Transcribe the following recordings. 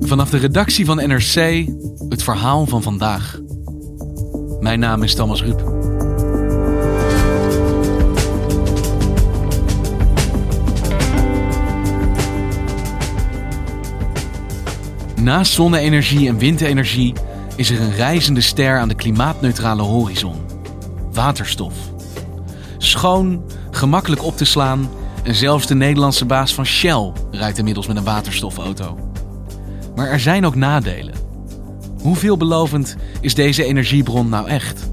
Vanaf de redactie van NRC het verhaal van vandaag. Mijn naam is Thomas Ruip. Naast zonne-energie en windenergie is er een reizende ster aan de klimaatneutrale horizon: waterstof. Schoon, gemakkelijk op te slaan en zelfs de Nederlandse baas van Shell rijdt inmiddels met een waterstofauto. Maar er zijn ook nadelen. Hoe veelbelovend is deze energiebron nou echt?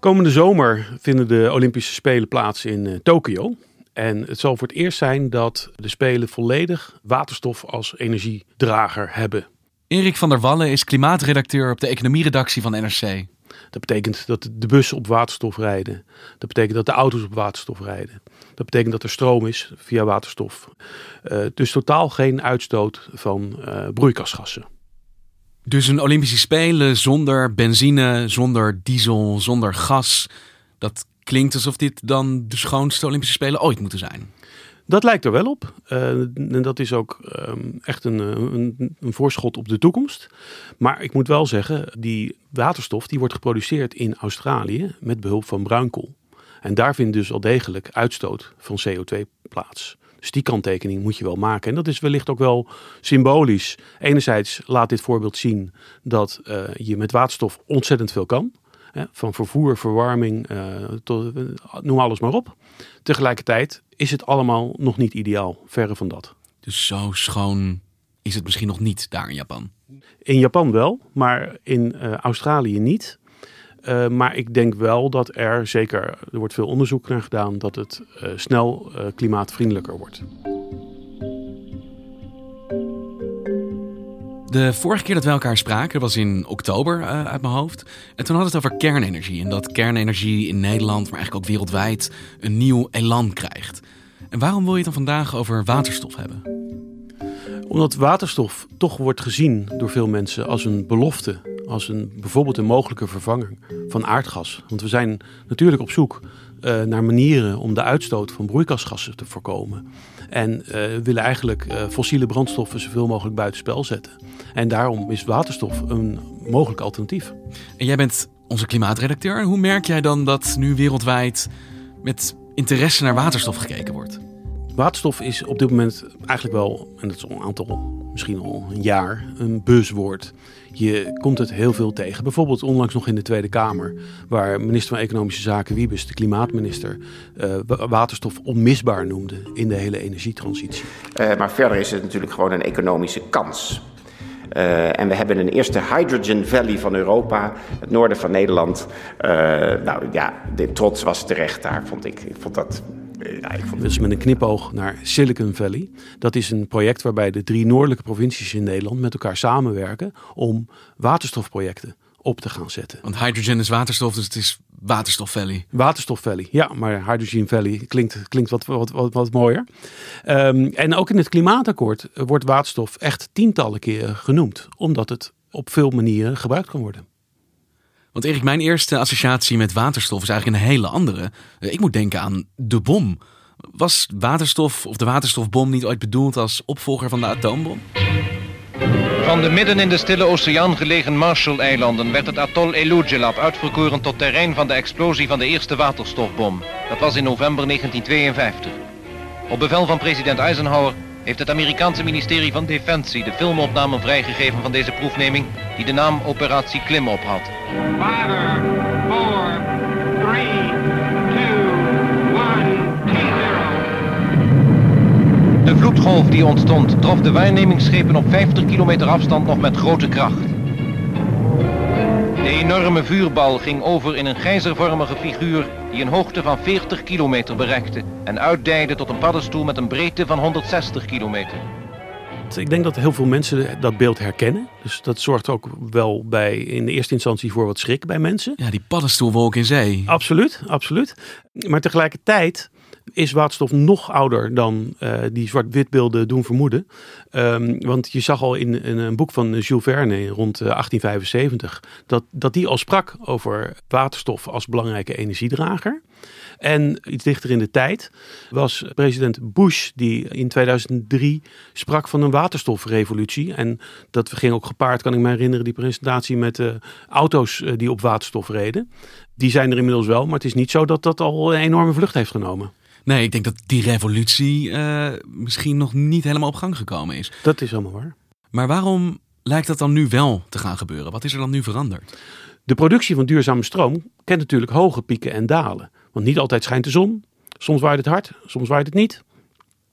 Komende zomer vinden de Olympische Spelen plaats in uh, Tokio. En het zal voor het eerst zijn dat de Spelen volledig waterstof als energiedrager hebben. Erik van der Wallen is klimaatredacteur op de economieredactie van NRC. Dat betekent dat de bussen op waterstof rijden. Dat betekent dat de auto's op waterstof rijden. Dat betekent dat er stroom is via waterstof. Uh, dus totaal geen uitstoot van uh, broeikasgassen. Dus een Olympische Spelen zonder benzine, zonder diesel, zonder gas. Dat klinkt alsof dit dan de schoonste Olympische Spelen ooit moeten zijn. Dat lijkt er wel op. Uh, en dat is ook um, echt een, een, een, voorschot op de toekomst. Maar ik moet wel zeggen, die waterstof die wordt geproduceerd in Australië met behulp van bruinkool. En daar vindt dus al degelijk uitstoot van CO2 plaats. Dus die kanttekening moet je wel maken. En dat is wellicht ook wel symbolisch. Enerzijds laat dit voorbeeld zien dat uh, je met waterstof ontzettend veel kan. Hè, van vervoer, verwarming, tot, noem alles maar op. Tegelijkertijd is het allemaal nog niet ideaal. Verre van dat. Dus zo schoon is het misschien nog niet daar in Japan? In Japan wel, maar in uh, Australië niet. Uh, maar ik denk wel dat er, zeker, er wordt veel onderzoek naar gedaan, dat het uh, snel klimaatvriendelijker wordt. De vorige keer dat we elkaar spraken was in oktober uit mijn hoofd. En toen hadden we het over kernenergie. En dat kernenergie in Nederland, maar eigenlijk ook wereldwijd, een nieuw elan krijgt. En waarom wil je het dan vandaag over waterstof hebben? Omdat waterstof toch wordt gezien door veel mensen als een belofte als een, bijvoorbeeld een mogelijke vervanger van aardgas. Want we zijn natuurlijk op zoek uh, naar manieren om de uitstoot van broeikasgassen te voorkomen. En uh, willen eigenlijk uh, fossiele brandstoffen zoveel mogelijk buitenspel zetten. En daarom is waterstof een mogelijk alternatief. En jij bent onze klimaatredacteur. Hoe merk jij dan dat nu wereldwijd met interesse naar waterstof gekeken wordt? Waterstof is op dit moment eigenlijk wel, en dat is al een aantal, misschien al een jaar, een buzzwoord. Je komt het heel veel tegen. Bijvoorbeeld onlangs nog in de Tweede Kamer, waar minister van Economische Zaken Wiebes, de klimaatminister, uh, waterstof onmisbaar noemde in de hele energietransitie. Uh, maar verder is het natuurlijk gewoon een economische kans. Uh, en we hebben een eerste Hydrogen Valley van Europa, het noorden van Nederland. Nou ja, de trots was terecht daar, vond ik. Ik vond dat ja, ik vond... Dus met een knipoog naar Silicon Valley. Dat is een project waarbij de drie noordelijke provincies in Nederland met elkaar samenwerken om waterstofprojecten op te gaan zetten. Want hydrogen is waterstof, dus het is Waterstof Valley. Waterstof Valley, ja, maar Hydrogen Valley klinkt, klinkt wat, wat, wat, wat mooier. Um, en ook in het klimaatakkoord wordt waterstof echt tientallen keren genoemd, omdat het op veel manieren gebruikt kan worden. Want Erik, mijn eerste associatie met waterstof is eigenlijk een hele andere. Ik moet denken aan de bom. Was waterstof of de waterstofbom niet ooit bedoeld als opvolger van de atoombom? Van de midden in de Stille Oceaan gelegen Marshall-eilanden werd het atol Elugelab uitverkoren tot terrein van de explosie van de eerste waterstofbom. Dat was in november 1952. Op bevel van president Eisenhower heeft het Amerikaanse ministerie van Defensie de filmopname vrijgegeven van deze proefneming die de naam Operatie Klimop had. Five, four, three, two, one, de vloedgolf die ontstond trof de waarnemingsschepen op 50 kilometer afstand nog met grote kracht. Enorme vuurbal ging over in een gijzervormige figuur die een hoogte van 40 kilometer bereikte en uitdijde tot een paddenstoel met een breedte van 160 kilometer. Ik denk dat heel veel mensen dat beeld herkennen. Dus dat zorgt ook wel bij in de eerste instantie voor wat schrik bij mensen. Ja, die paddenstoelwolk in zee. Absoluut, absoluut. Maar tegelijkertijd is waterstof nog ouder dan uh, die zwart-witbeelden doen vermoeden. Um, want je zag al in, een boek van Jules Verne rond 1875 dat, dat die al sprak over waterstof als belangrijke energiedrager. En iets dichter in de tijd was president Bush die in 2003 sprak van een waterstofrevolutie. En dat ging ook gepaard, kan ik me herinneren, die presentatie met uh, auto's die op waterstof reden. Die zijn er inmiddels wel, maar het is niet zo dat dat al een enorme vlucht heeft genomen. Nee, ik denk dat die revolutie uh, misschien nog niet helemaal op gang gekomen is. Dat is helemaal waar. Maar waarom lijkt dat dan nu wel te gaan gebeuren? Wat is er dan nu veranderd? De productie van duurzame stroom kent natuurlijk hoge pieken en dalen. Want niet altijd schijnt de zon. Soms waait het hard, soms waait het niet.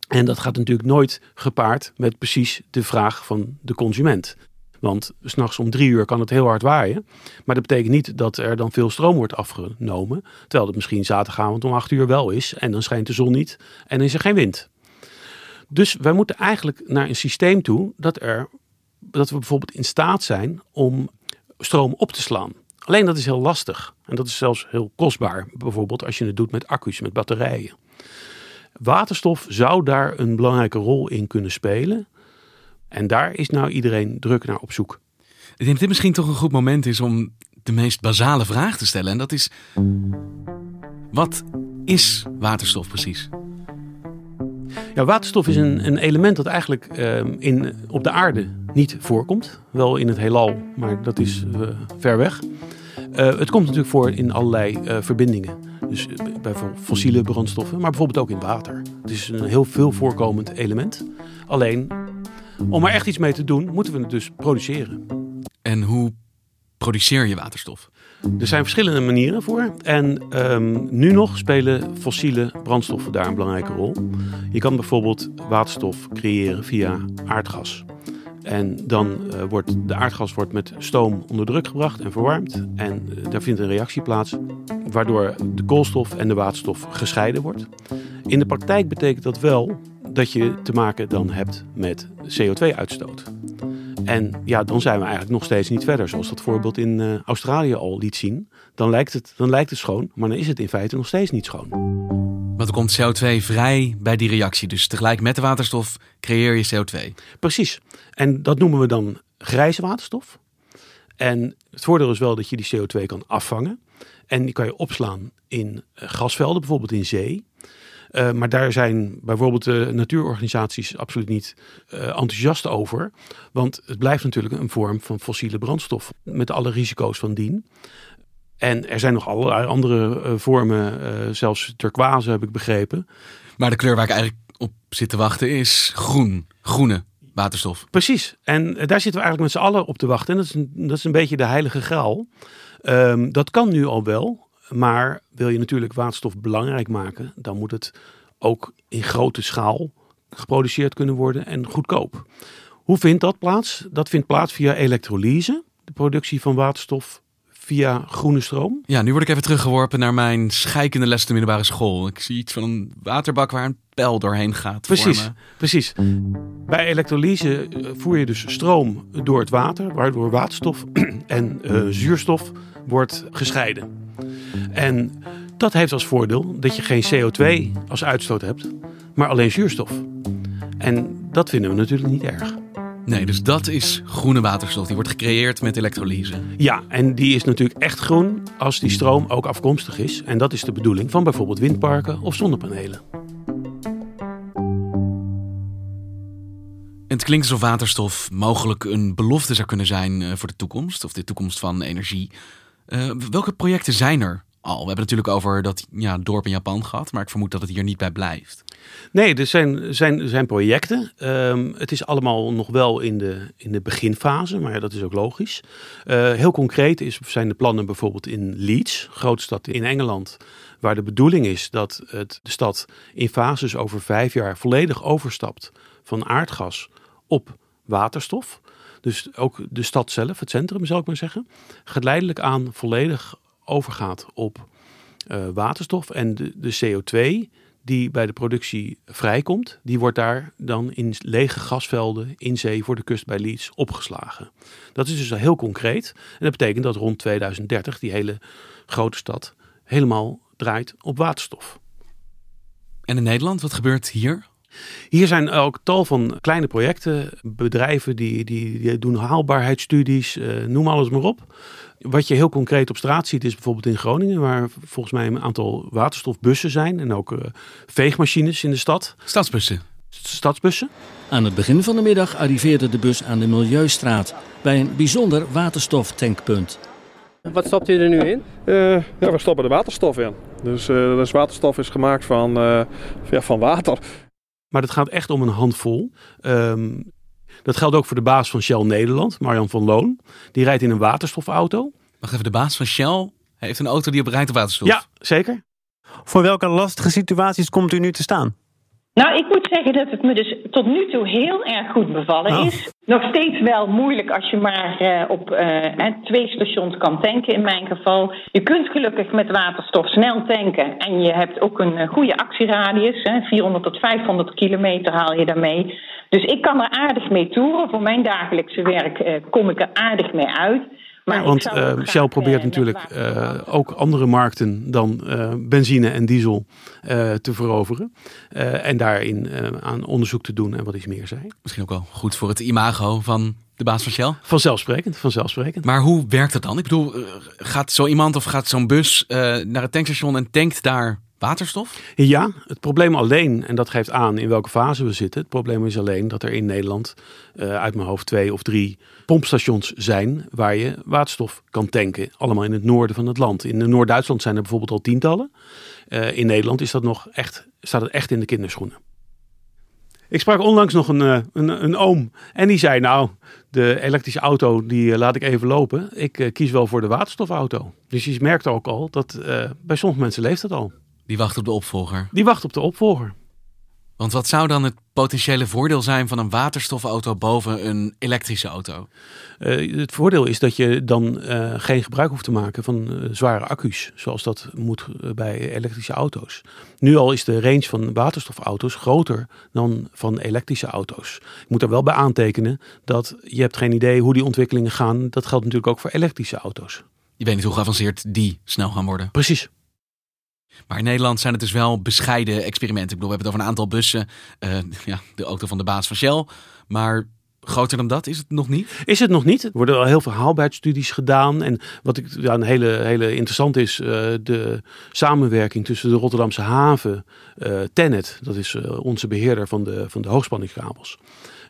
En dat gaat natuurlijk nooit gepaard met precies de vraag van de consument. Want s'nachts om drie uur kan het heel hard waaien. Maar dat betekent niet dat er dan veel stroom wordt afgenomen. Terwijl het misschien zaterdagavond om acht uur wel is. En dan schijnt de zon niet en is er geen wind. Dus wij moeten eigenlijk naar een systeem toe dat, er, dat we bijvoorbeeld in staat zijn om stroom op te slaan. Alleen dat is heel lastig. En dat is zelfs heel kostbaar. Bijvoorbeeld als je het doet met accu's, met batterijen. Waterstof zou daar een belangrijke rol in kunnen spelen. En daar is nou iedereen druk naar op zoek. Ik denk dat dit misschien toch een goed moment is om de meest basale vraag te stellen. En dat is: wat is waterstof precies? Ja, waterstof is een, een element dat eigenlijk uh, in, op de aarde niet voorkomt. Wel in het heelal, maar dat is uh, ver weg. Uh, het komt natuurlijk voor in allerlei verbindingen. Dus bij fossiele brandstoffen, maar bijvoorbeeld ook in water. Het is een heel veel voorkomend element. Alleen om er echt iets mee te doen, moeten we het dus produceren. En hoe produceer je waterstof? Er zijn verschillende manieren voor. En um, nu nog spelen fossiele brandstoffen daar een belangrijke rol. Je kan bijvoorbeeld waterstof creëren via aardgas. En dan uh, wordt de aardgas wordt met stoom onder druk gebracht en verwarmd. En uh, daar vindt een reactie plaats, waardoor de koolstof en de waterstof gescheiden wordt. In de praktijk betekent dat wel dat je te maken dan hebt met CO2-uitstoot. En ja, dan zijn we eigenlijk nog steeds niet verder. Zoals dat voorbeeld in uh, Australië al liet zien. Dan lijkt, het, dan lijkt het schoon, maar dan is het in feite nog steeds niet schoon. Want er komt CO2 vrij bij die reactie. Dus tegelijk met de waterstof creëer je CO2. Precies. En dat noemen we dan grijze waterstof. En het voordeel is wel dat je die CO2 kan afvangen. En die kan je opslaan in eh, gasvelden, bijvoorbeeld in zee. Uh, maar daar zijn bijvoorbeeld de natuurorganisaties absoluut niet uh, enthousiast over. Want het blijft natuurlijk een vorm van fossiele brandstof. Met alle risico's van dien. En er zijn nog allerlei andere uh, vormen, zelfs turquoise heb ik begrepen. Maar de kleur waar ik eigenlijk op zit te wachten is groen. Groene waterstof. Precies. En daar zitten we eigenlijk met z'n allen op te wachten. En dat is een, dat is een beetje de heilige graal. Um, dat kan nu al wel. Maar wil je natuurlijk waterstof belangrijk maken, dan moet het ook in grote schaal geproduceerd kunnen worden en goedkoop. Hoe vindt dat plaats? Dat vindt plaats via elektrolyse, de productie van waterstof via groene stroom. Ja, nu word ik even teruggeworpen naar mijn scheikende les de middelbare school. Ik zie iets van een waterbak waar een pijl doorheen gaat. Precies, vormen. precies. Bij elektrolyse voer je dus stroom door het water, waardoor waterstof en uh, zuurstof wordt gescheiden. En dat heeft als voordeel dat je geen CO2 als uitstoot hebt, maar alleen zuurstof. En dat vinden we natuurlijk niet erg. Nee, dus dat is groene waterstof. Die wordt gecreëerd met elektrolyse. Ja, en die is natuurlijk echt groen als die stroom ook afkomstig is. En dat is de bedoeling van bijvoorbeeld windparken of zonnepanelen. Het klinkt alsof waterstof mogelijk een belofte zou kunnen zijn eh, voor de toekomst, of de toekomst van energie. Uh, welke projecten zijn er al? We hebben natuurlijk over dat ja, dorp in Japan gehad, maar ik vermoed dat het hier niet bij blijft. Nee, er zijn, zijn, zijn projecten. Um, het is allemaal nog wel in de, in de beginfase, maar dat is ook logisch. Uh, heel concreet is, zijn de plannen bijvoorbeeld in Leeds, grootstad in Engeland, waar de bedoeling is dat het, de stad in fases over vijf jaar volledig overstapt van aardgas op waterstof. Dus ook de stad zelf, het centrum zal ik maar zeggen, geleidelijk aan volledig overgaat op uh, waterstof. En de, de CO2 die bij de productie vrijkomt, die wordt daar dan in lege gasvelden in zee voor de kust bij Leeds opgeslagen. Dat is dus heel concreet. En dat betekent dat rond 2030 die hele grote stad helemaal draait op waterstof. En in Nederland, wat gebeurt hier? Hier zijn ook tal van kleine projecten, bedrijven die, die, die doen haalbaarheidsstudies, uh, noem alles maar op. Wat je heel concreet op straat ziet is bijvoorbeeld in Groningen, waar volgens mij een aantal waterstofbussen zijn en ook uh, veegmachines in de stad. Stadsbussen? Stadsbussen. Aan het begin van de middag arriveerde de bus aan de Milieustraat bij een bijzonder waterstoftankpunt. Wat stopt u er nu in? Uh, ja, we stoppen de waterstof in. Dus, uh, dus waterstof is gemaakt van, ja, van water. Maar het gaat echt om een handvol. Um, dat geldt ook voor de baas van Shell Nederland, Marjan van Loon. Die rijdt in een waterstofauto. Wacht even, de baas van Shell heeft een auto die op rijdt op waterstof? Ja, zeker. Voor welke lastige situaties komt u nu te staan? Nou, ik moet zeggen dat het me dus tot nu toe heel erg goed bevallen oh. is. Nog steeds wel moeilijk als je maar uh, op uh, twee stations kan tanken in mijn geval. Je kunt gelukkig met waterstof snel tanken en je hebt ook een uh, goede actieradius. Hè, 400 tot 500 kilometer haal je daarmee. Dus ik kan er aardig mee toeren. Voor mijn dagelijkse werk kom ik er aardig mee uit. Maar want uh, Shell probeert natuurlijk uh, ook andere markten dan uh, benzine en diesel te veroveren. en daarin aan onderzoek te doen en wat iets meer zijn. Misschien ook wel goed voor het imago van de baas van Shell? Vanzelfsprekend, vanzelfsprekend. Maar hoe werkt dat dan? Ik bedoel, gaat zo iemand of gaat zo'n bus naar het tankstation en tankt daar waterstof? Ja, het probleem alleen, en dat geeft aan in welke fase we zitten. Het probleem is alleen dat er in Nederland uit mijn hoofd twee of drie pompstations zijn waar je waterstof kan tanken. Allemaal in het noorden van het land. In Noord-Duitsland zijn er bijvoorbeeld al tientallen. Uh, in Nederland is dat nog echt, staat het echt in de kinderschoenen. Ik sprak onlangs nog een, uh, een, een, oom en die zei nou, de elektrische auto die laat ik even lopen. Ik kies wel voor de waterstofauto. Dus je merkt ook al dat bij sommige mensen leeft het al. Die wacht op de opvolger. Die wacht op de opvolger. Want wat zou dan het potentiële voordeel zijn van een waterstofauto boven een elektrische auto? Uh, het voordeel is dat je dan uh, geen gebruik hoeft te maken van uh, zware accu's, zoals dat moet bij elektrische auto's. Nu al is de range van waterstofauto's groter dan van elektrische auto's. Ik moet er wel bij aantekenen dat je hebt geen idee hoe die ontwikkelingen gaan. Dat geldt natuurlijk ook voor elektrische auto's. Je weet niet hoe geavanceerd die snel gaan worden. Precies. Maar in Nederland zijn het dus wel bescheiden experimenten. Ik bedoel, we hebben het over een aantal bussen. Uh, ja, de auto van de baas van Shell. Maar groter dan dat is het nog niet? Is het nog niet. Er worden al heel veel haalbaarheidsstudies gedaan. En wat ik ja, een hele, hele interessant is, uh, de samenwerking tussen de Rotterdamse haven, uh, Tennet, dat is onze beheerder van de, van de hoogspanningskabels.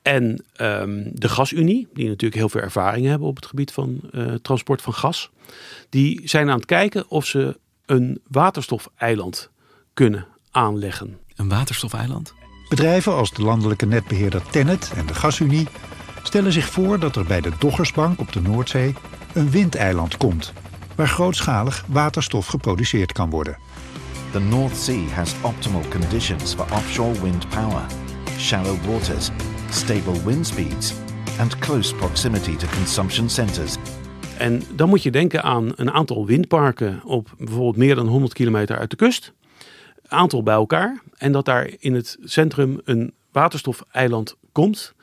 En um, de Gasunie, die natuurlijk heel veel ervaring hebben op het gebied van transport van gas. Die zijn aan het kijken of ze een waterstofeiland kunnen aanleggen. Een waterstofeiland? Bedrijven als de landelijke netbeheerder Tennet en de Gasunie stellen zich voor dat er bij de Doggersbank op de Noordzee een windeiland komt, waar grootschalig waterstof geproduceerd kan worden. The North Sea has optimal conditions for offshore wind power, shallow waters, stable wind speeds and close proximity to consumption centers en dan moet je denken aan een aantal windparken op bijvoorbeeld meer dan 100 kilometer uit de kust. Aantal bij elkaar. En dat daar in het centrum een waterstofeiland komt.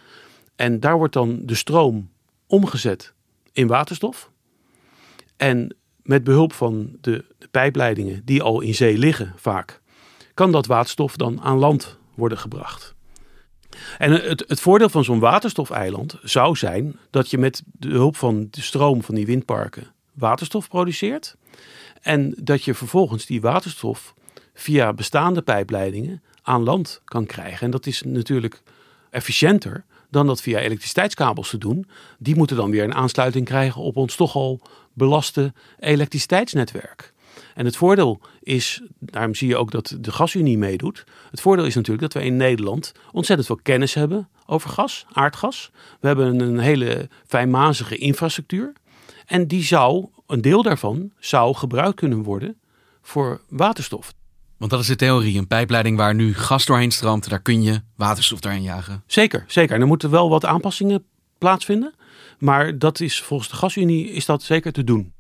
En daar wordt dan de stroom omgezet in waterstof. En met behulp van de, de pijpleidingen die al in zee liggen vaak, kan dat waterstof dan aan land worden gebracht. En het, het voordeel van zo'n waterstofeiland zou zijn dat je met de hulp van de stroom van die windparken waterstof produceert. En dat je vervolgens die waterstof via bestaande pijpleidingen aan land kan krijgen. En dat is natuurlijk efficiënter dan dat via elektriciteitskabels te doen. Die moeten dan weer een aansluiting krijgen op ons toch al belaste elektriciteitsnetwerk. En het voordeel is, daarom zie je ook dat de gasunie meedoet. Het voordeel is natuurlijk dat we in Nederland ontzettend veel kennis hebben over gas, aardgas. We hebben een hele fijnmazige infrastructuur. En die zou, een deel daarvan, zou gebruikt kunnen worden voor waterstof. Want dat is de theorie. Een pijpleiding waar nu gas doorheen stroomt, daar kun je waterstof doorheen jagen. Zeker, zeker. En er moeten wel wat aanpassingen plaatsvinden. Maar dat is volgens de gasunie is dat zeker te doen.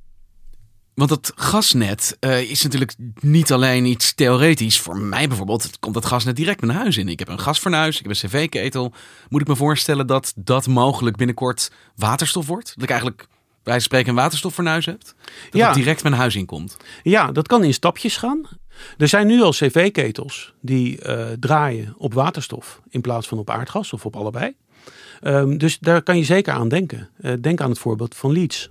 Want het gasnet uh, is natuurlijk niet alleen iets theoretisch. Voor mij bijvoorbeeld komt dat gasnet direct mijn huis in. Ik heb een gasfornuis, ik heb een cv-ketel. Moet ik me voorstellen dat dat mogelijk binnenkort waterstof wordt? Dat ik eigenlijk bij spreken een waterstoffornuis heb? Dat ja. het direct mijn huis in komt? Ja, dat kan in stapjes gaan. Er zijn nu al cv-ketels die uh, draaien op waterstof in plaats van op aardgas of op allebei. Um, dus daar kan je zeker aan denken. Uh, denk aan het voorbeeld van Leeds.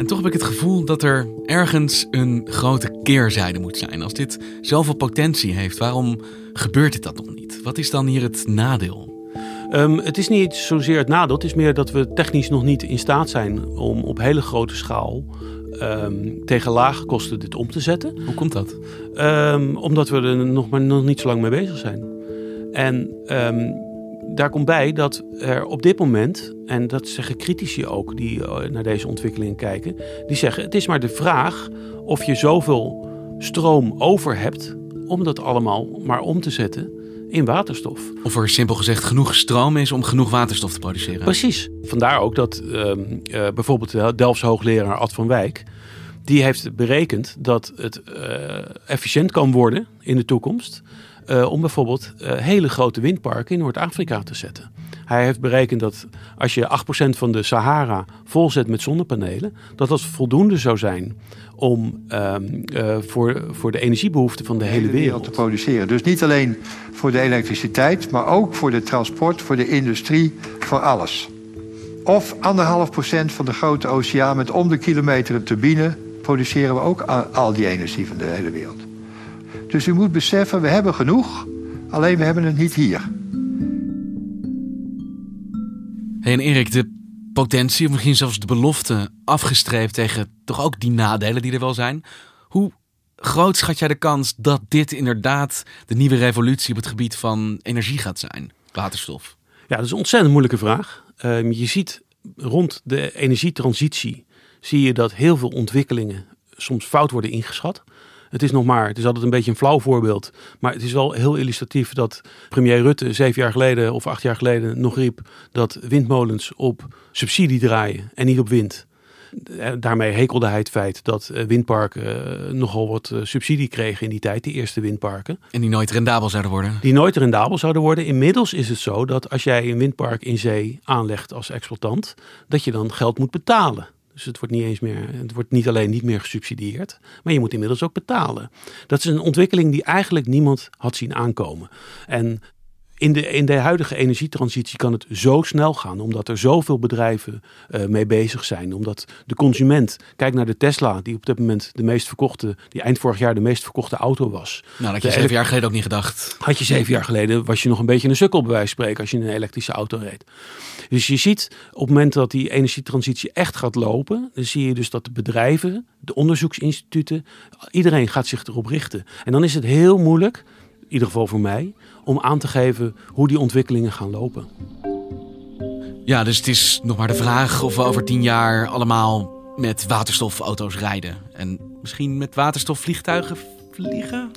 En toch heb ik het gevoel dat er ergens een grote keerzijde moet zijn. Als dit zoveel potentie heeft, waarom gebeurt dit dat nog niet? Wat is dan hier het nadeel? Um, het is niet zozeer het nadeel, het is meer dat we technisch nog niet in staat zijn om op hele grote schaal um, tegen lage kosten dit om te zetten. Hoe komt dat? Um, omdat we er nog, maar nog niet zo lang mee bezig zijn. En daar komt bij dat er op dit moment, en dat zeggen critici ook die eh, naar deze ontwikkeling kijken, die zeggen het is maar de vraag of je zoveel stroom over hebt om dat allemaal maar om te zetten in waterstof. Of er simpel gezegd genoeg stroom is om genoeg waterstof te produceren. Precies. Vandaar ook dat uh, uh, bijvoorbeeld de Delfts hoogleraar Ad van Wijk, die heeft berekend dat het uh, efficiënt kan worden in de toekomst uh, om bijvoorbeeld uh, hele grote windparken in Noord-Afrika te zetten. Hij heeft berekend dat als je 8% van de Sahara volzet met zonnepanelen, dat dat voldoende zou zijn om uh, voor, voor de energiebehoeften van de, de hele, hele wereld. te produceren. Dus niet alleen voor de elektriciteit, maar ook voor de transport, voor de industrie, voor alles. Of anderhalf procent van de grote oceaan met om de kilometer een turbine produceren we ook al die energie van de hele wereld. Dus u moet beseffen, we hebben genoeg, alleen we hebben het niet hier. Hey, en Erik, de potentie, of misschien zelfs de belofte, afgestreept tegen toch ook die nadelen die er wel zijn. Hoe groot schat jij de kans dat dit inderdaad de nieuwe revolutie op het gebied van energie gaat zijn? Waterstof. Ja, dat is een ontzettend moeilijke vraag. Uh, je ziet rond de energietransitie zie je dat heel veel ontwikkelingen soms fout worden ingeschat. Het is nog maar, het is altijd een beetje een flauw voorbeeld. Maar het is wel heel illustratief dat premier Rutte zeven jaar geleden of acht jaar geleden nog riep dat windmolens op subsidie draaien en niet op wind. Eh, daarmee hekelde hij het feit dat eh, windparken eh, nogal wat subsidie kregen in die tijd, die eerste windparken. En die nooit rendabel zouden worden. Die nooit rendabel zouden worden. Inmiddels is het zo dat als jij een windpark in zee aanlegt als exploitant, dat je dan geld moet betalen. Dus het wordt niet eens meer, het wordt niet alleen niet meer gesubsidieerd, maar je moet inmiddels ook betalen. Dat is een ontwikkeling die eigenlijk niemand had zien aankomen. En in de, in de huidige energietransitie kan het zo snel gaan, omdat er zoveel bedrijven uh, mee bezig zijn. Omdat de consument, kijk naar de Tesla, die op dit moment de meest verkochte, die eind vorig jaar de meest verkochte auto was. Nou, dat had je zeven jaar geleden ook niet gedacht. Had je zeven jaar geleden, was je nog een beetje een sukkel bij wijze van spreken als je in een elektrische auto reed. Dus je ziet op het moment dat die energietransitie echt gaat lopen, dan zie je dus dat de bedrijven, de onderzoeksinstituten, iedereen gaat zich erop richten. En dan is het heel moeilijk ieder geval voor mij, om aan te geven hoe die ontwikkelingen gaan lopen. Ja, dus het is nog maar de vraag of we over tien jaar allemaal met waterstofauto's rijden. En misschien met waterstofvliegtuigen vliegen?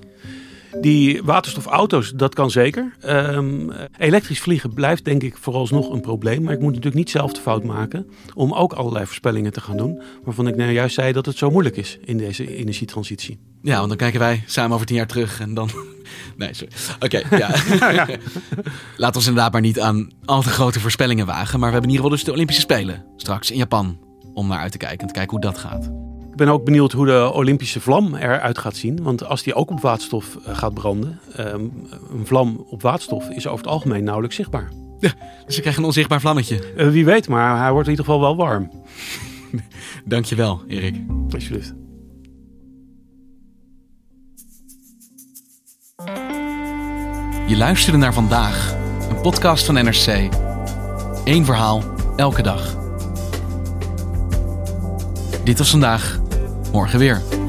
Die waterstofauto's, dat kan zeker. Um, elektrisch vliegen blijft denk ik vooralsnog een probleem. Maar ik moet natuurlijk niet zelf de fout maken om ook allerlei voorspellingen te gaan doen. Waarvan ik nou juist zei dat het zo moeilijk is in deze energietransitie. Ja, want dan kijken wij samen over tien jaar terug en dan... Nee, sorry. Oké, ja. Laat ons inderdaad maar niet aan al te grote voorspellingen wagen. Maar we hebben in ieder geval dus de Olympische Spelen straks in Japan. Om naar uit te kijken en te kijken hoe dat gaat. Ik ben ook benieuwd hoe de Olympische vlam eruit gaat zien. Want als die ook op waterstof eh, gaat branden, um, een vlam op waterstof is over het algemeen nauwelijks zichtbaar. Ja, dus je krijgt een onzichtbaar vlammetje. Uh, wie weet, maar hij wordt in ieder geval wel warm. Dankjewel, Erik. Alsjeblieft. Je luisterde naar vandaag, een podcast van NRC. Eén verhaal, elke dag. Dit was vandaag, Morgen weer.